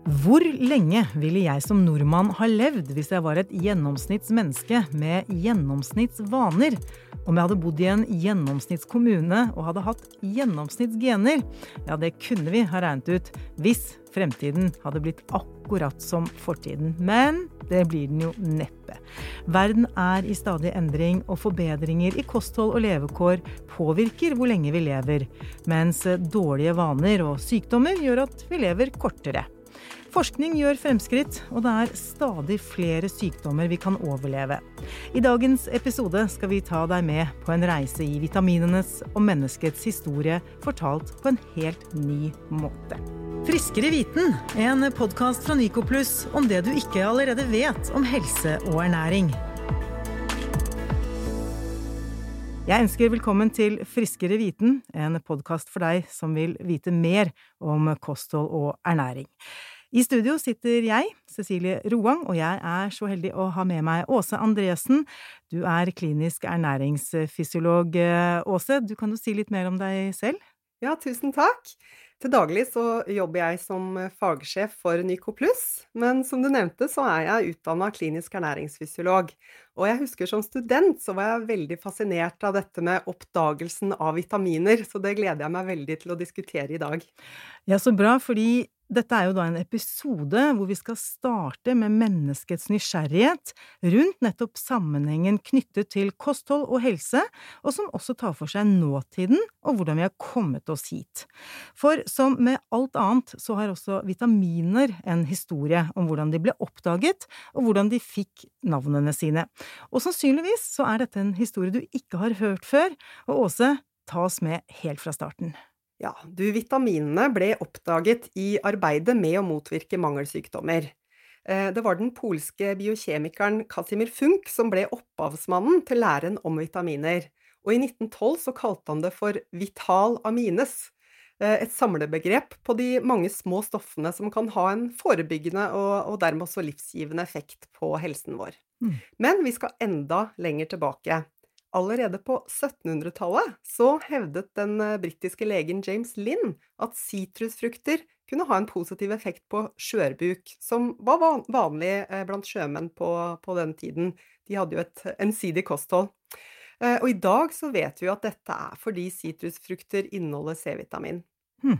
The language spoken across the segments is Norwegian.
Hvor lenge ville jeg som nordmann ha levd hvis jeg var et gjennomsnittsmenneske med gjennomsnittsvaner? Om jeg hadde bodd i en gjennomsnittskommune og hadde hatt gjennomsnittsgener? Ja, det kunne vi ha regnet ut hvis fremtiden hadde blitt akkurat som fortiden. Men det blir den jo neppe. Verden er i stadig endring, og forbedringer i kosthold og levekår påvirker hvor lenge vi lever, mens dårlige vaner og sykdommer gjør at vi lever kortere. Forskning gjør fremskritt, og det er stadig flere sykdommer vi kan overleve. I dagens episode skal vi ta deg med på en reise i vitaminenes og menneskets historie, fortalt på en helt ny måte. Friskere viten, en podkast fra Nycoplus om det du ikke allerede vet om helse og ernæring. Jeg ønsker velkommen til Friskere viten, en podkast for deg som vil vite mer om kosthold og ernæring. I studio sitter jeg, Cecilie Roang, og jeg er så heldig å ha med meg Åse Andresen. Du er klinisk ernæringsfysiolog. Åse, du kan jo si litt mer om deg selv? Ja, tusen takk. Til daglig så jobber jeg som fagsjef for Nycoplus, men som du nevnte så er jeg utdanna klinisk ernæringsfysiolog. Og jeg husker som student så var jeg veldig fascinert av dette med oppdagelsen av vitaminer, så det gleder jeg meg veldig til å diskutere i dag. Ja, så bra, fordi dette er jo da en episode hvor vi skal starte med menneskets nysgjerrighet rundt nettopp sammenhengen knyttet til kosthold og helse, og som også tar for seg nåtiden og hvordan vi har kommet oss hit. For som med alt annet så har også vitaminer en historie om hvordan de ble oppdaget, og hvordan de fikk navnene sine. Og sannsynligvis så er dette en historie du ikke har hørt før, og Åse, ta oss med helt fra starten. Ja, du, vitaminene ble oppdaget i arbeidet med å motvirke mangelsykdommer. Eh, det var den polske biokjemikeren Casimir Funk som ble opphavsmannen til læren om vitaminer. Og i 1912 så kalte han det for vital amines, eh, et samlebegrep på de mange små stoffene som kan ha en forebyggende og, og dermed også livsgivende effekt på helsen vår. Mm. Men vi skal enda lenger tilbake. Allerede på 1700-tallet så hevdet den eh, britiske legen James Lynn at sitrusfrukter kunne ha en positiv effekt på skjørbuk, som var vanlig eh, blant sjømenn på, på den tiden. De hadde jo et ensidig kosthold. Eh, og i dag så vet vi jo at dette er fordi sitrusfrukter inneholder C-vitamin. Hmm.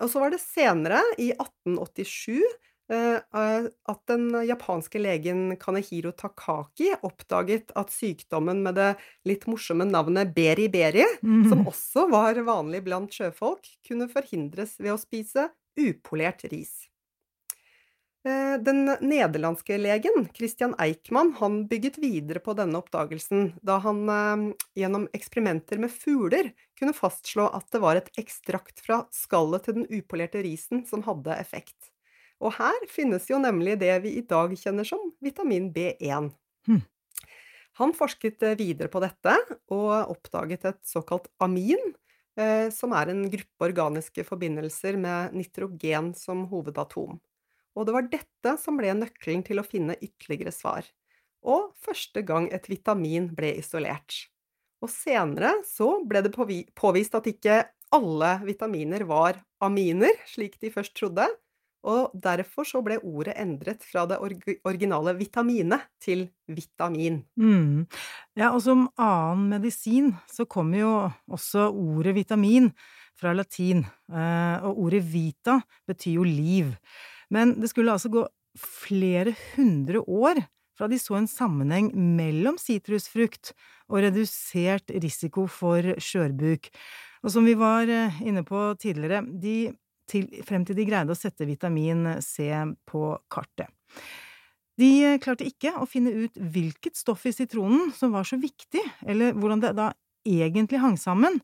Og så var det senere, i 1887, Eh, at den japanske legen Kanehiro Takaki oppdaget at sykdommen med det litt morsomme navnet beri-beri, mm. som også var vanlig blant sjøfolk, kunne forhindres ved å spise upolert ris. Eh, den nederlandske legen Christian Eichmann han bygget videre på denne oppdagelsen da han eh, gjennom eksperimenter med fugler kunne fastslå at det var et ekstrakt fra skallet til den upolerte risen som hadde effekt. Og her finnes jo nemlig det vi i dag kjenner som vitamin B1. Hm. Han forsket eh, videre på dette, og oppdaget et såkalt amin, eh, som er en gruppe organiske forbindelser med nitrogen som hovedatom. Og det var dette som ble nøkkelen til å finne ytterligere svar. Og første gang et vitamin ble isolert. Og senere så ble det påvist at ikke alle vitaminer var aminer, slik de først trodde, og derfor så ble ordet endret fra det originale vitamine til vitamin. Mm. Ja, og som annen medisin så kommer jo også ordet vitamin fra latin, eh, og ordet vita betyr jo liv. Men det skulle altså gå flere hundre år fra de så en sammenheng mellom sitrusfrukt og redusert risiko for skjørbuk. Og som vi var eh, inne på tidligere, de til, frem til de greide å sette vitamin C på kartet. De klarte ikke å finne ut hvilket stoff i sitronen som var så viktig, eller hvordan det da egentlig hang sammen.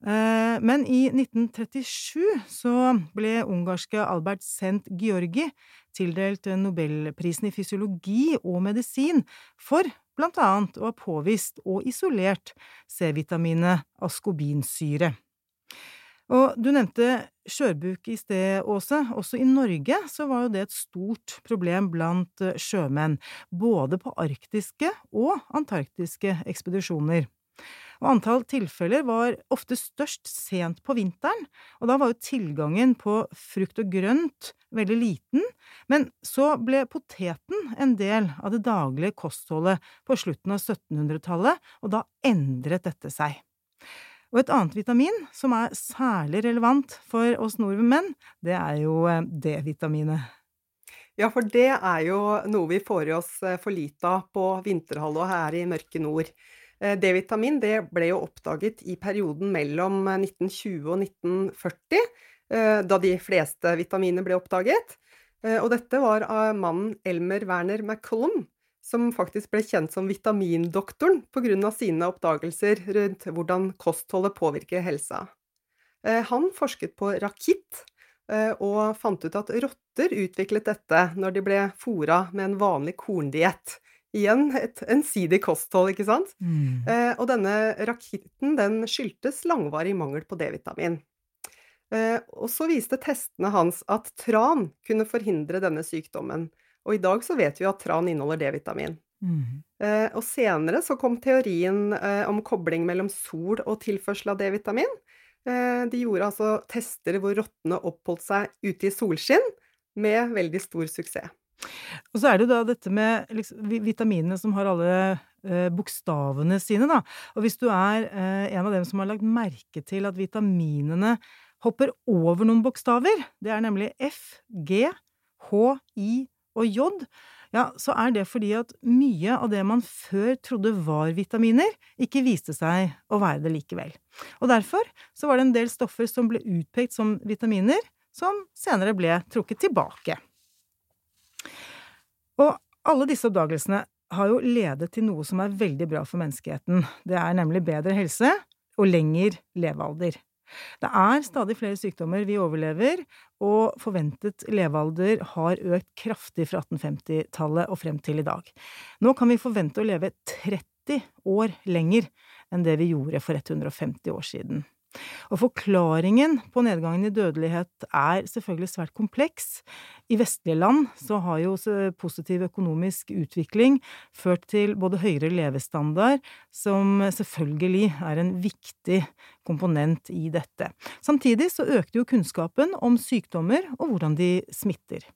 Eh, men i 1937 så ble ungarske Albert Sent Georgi tildelt nobelprisen i fysiologi og medisin for blant annet å ha påvist og isolert C-vitaminet askobinsyre. Og du nevnte skjørbuk i sted, Åse. Også i Norge så var jo det et stort problem blant eh, sjømenn, både på arktiske og antarktiske ekspedisjoner. Og antall tilfeller var ofte størst sent på vinteren, og da var jo tilgangen på frukt og grønt veldig liten, men så ble poteten en del av det daglige kostholdet på slutten av 1700-tallet, og da endret dette seg. Og et annet vitamin som er særlig relevant for oss nordmenn, det er jo eh, D-vitaminet. Ja, for det er jo noe vi får i oss eh, for lite av på vinterhalvåret her i mørke nord. Eh, D-vitamin ble jo oppdaget i perioden mellom 1920 og 1940, da de fleste vitaminer ble oppdaget. Og dette var av mannen Elmer Werner McCollum, som faktisk ble kjent som vitamindoktoren pga. sine oppdagelser rundt hvordan kostholdet påvirker helsa. Eh, han forsket på rakitt, eh, og fant ut at rotter utviklet dette når de ble fôra med en vanlig korndiett. Igjen et ensidig kosthold, ikke sant? Mm. Eh, og denne rakitten den skyldtes langvarig mangel på D-vitamin. Og så viste testene hans at tran kunne forhindre denne sykdommen. Og i dag så vet vi at tran inneholder D-vitamin. Mm. Eh, og senere så kom teorien eh, om kobling mellom sol og tilførsel av D-vitamin. Eh, de gjorde altså tester hvor rottene oppholdt seg ute i solskinn, med veldig stor suksess. Og så er det da dette med liksom, vitaminene som har alle eh, bokstavene sine, da. Og hvis du er eh, en av dem som har lagt merke til at vitaminene hopper over noen bokstaver, det er nemlig F, G, H, I og jod, ja, så er det fordi at mye av det man før trodde var vitaminer, ikke viste seg å være det likevel. Og derfor så var det en del stoffer som ble utpekt som vitaminer, som senere ble trukket tilbake. Og alle disse oppdagelsene har jo ledet til noe som er veldig bra for menneskeheten. Det er nemlig bedre helse og lengre levealder. Det er stadig flere sykdommer vi overlever, og forventet levealder har økt kraftig fra 1850-tallet og frem til i dag. Nå kan vi forvente å leve 30 år lenger enn det vi gjorde for 150 år siden. Og forklaringen på nedgangen i dødelighet er selvfølgelig svært kompleks. I vestlige land så har jo positiv økonomisk utvikling ført til både høyere levestandard, som selvfølgelig er en viktig komponent i dette. Samtidig så økte jo kunnskapen om sykdommer og hvordan de smitter.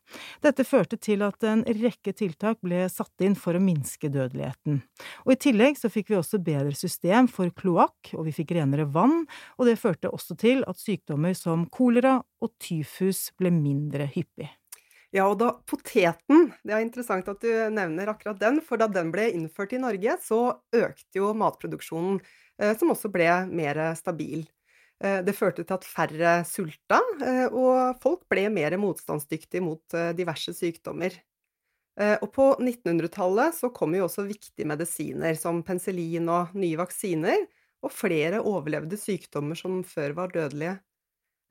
Dette førte til at en rekke tiltak ble satt inn for å minske dødeligheten. Og i tillegg så fikk vi også bedre system for kloakk, og vi fikk renere vann, og det førte også til at sykdommer som kolera og tyfus ble mindre hyppig. Ja, og da poteten Det er interessant at du nevner akkurat den, for da den ble innført i Norge, så økte jo matproduksjonen Eh, som også ble mer stabil. Eh, det førte til at færre sulta, eh, og folk ble mer motstandsdyktige mot diverse sykdommer. Og på 1900-tallet så kom jo også viktige medisiner som penicillin og nye vaksiner, og flere overlevde sykdommer som før var dødelige.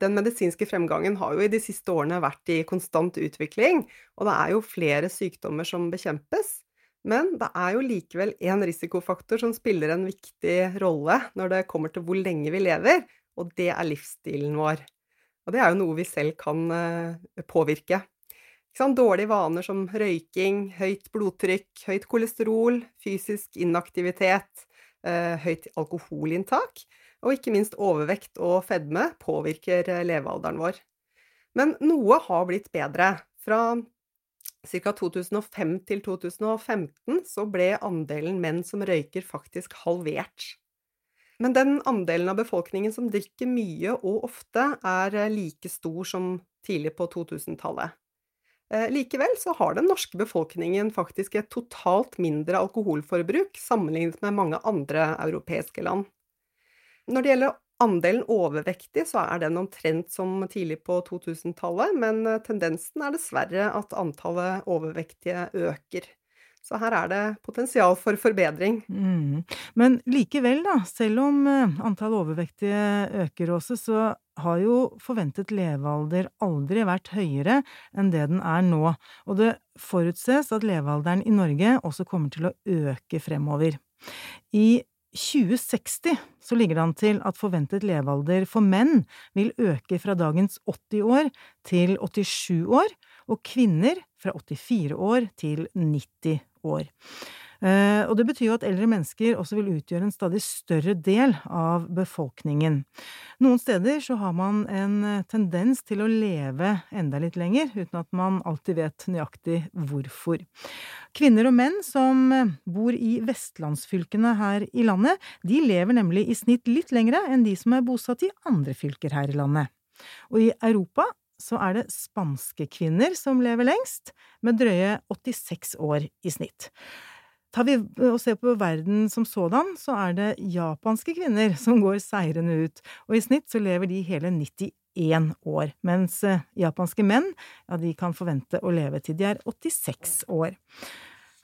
Den medisinske fremgangen har jo i de siste årene vært i konstant utvikling, og det er jo flere sykdommer som bekjempes. Men det er jo likevel en risikofaktor som spiller en viktig rolle når det kommer til hvor lenge vi lever, og det er livsstilen vår. Og det er jo noe vi selv kan eh, påvirke. Dårlige vaner som røyking, høyt blodtrykk, høyt kolesterol, fysisk inaktivitet, høyt alkoholinntak, og ikke minst overvekt og fedme påvirker eh, levealderen vår. Men noe har blitt bedre. Fra ca. 2005 til 2015 så ble andelen menn som røyker, faktisk halvert. Men den andelen av befolkningen som drikker mye og ofte, er eh, like stor som tidlig på 2000-tallet. Eh, likevel så har den norske befolkningen faktisk et totalt mindre alkoholforbruk sammenlignet med mange andre europeiske land. Når det gjelder andelen overvektige, så er den omtrent som tidlig på 2000-tallet, men eh, tendensen er dessverre at antallet overvektige øker. Så her er det potensial for forbedring. Mm. Men likevel, da, selv om eh, antall overvektige øker også, så har jo forventet levealder aldri vært høyere enn det den er nå, og det forutses at levealderen i Norge også kommer til å øke fremover. I 2060 så ligger det an til at forventet levealder for menn vil øke fra dagens 80 år til 87 år, og kvinner fra 84 år til 90 år. Eh, og det betyr jo at eldre mennesker også vil utgjøre en stadig større del av befolkningen. Noen steder så har man en eh, tendens til å leve enda litt lenger, uten at man alltid vet nøyaktig hvorfor. Kvinner og menn som eh, bor i vestlandsfylkene her i landet, de lever nemlig i snitt litt lengre enn de som er bosatt i andre fylker her i landet. Og i Europa så er det spanske kvinner som lever lengst, med drøye 86 år i snitt. Tar vi og ser på verden som sådan, så er det japanske kvinner som går seirende ut, og i snitt så lever de hele 91 år, mens eh, japanske menn, ja, de kan forvente å leve til de er 86 år.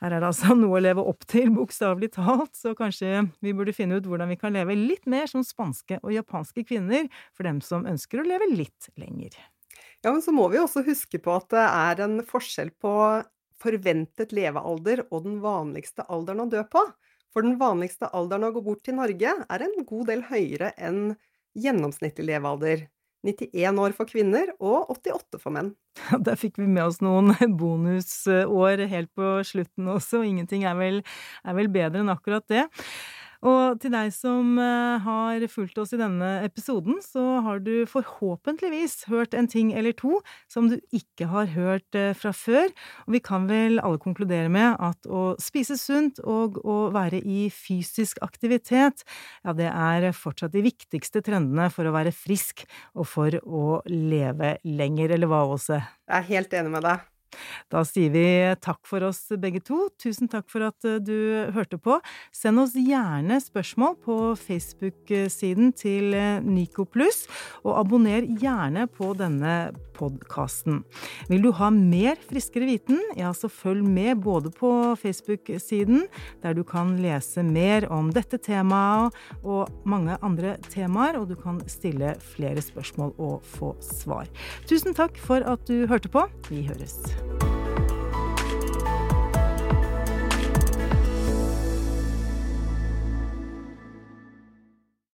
Her er det altså noe å leve opp til, bokstavelig talt, så kanskje vi burde finne ut hvordan vi kan leve litt mer som spanske og japanske kvinner, for dem som ønsker å leve litt lenger. Ja, men så må vi også huske på at det er en forskjell på forventet levealder og den vanligste alderen å dø på. For den vanligste alderen å gå bort til Norge er en god del høyere enn gjennomsnittlig levealder. 91 år for kvinner og 88 for menn. Der fikk vi med oss noen bonusår helt på slutten også, og ingenting er vel, er vel bedre enn akkurat det. Og til deg som eh, har fulgt oss i denne episoden, så har du forhåpentligvis hørt en ting eller to som du ikke har hørt eh, fra før. Og vi kan vel alle konkludere med at å spise sunt og å være i fysisk aktivitet, ja, det er fortsatt de viktigste trendene for å være frisk og for å leve lenger, eller hva, Åse? Jeg er helt enig med deg. Da sier vi takk for oss begge to. Tusen takk for at eh, du hørte på. Send oss gjerne spørsmål på Facebook-siden til eh, Nico Pluss, og abonner gjerne på denne podkasten. Vil du ha mer Friskere viten, ja, så følg med både på Facebook-siden, der du kan lese mer om dette temaet og mange andre temaer, og du kan stille flere spørsmål og få svar. Tusen takk for at du hørte på. Vi høres. you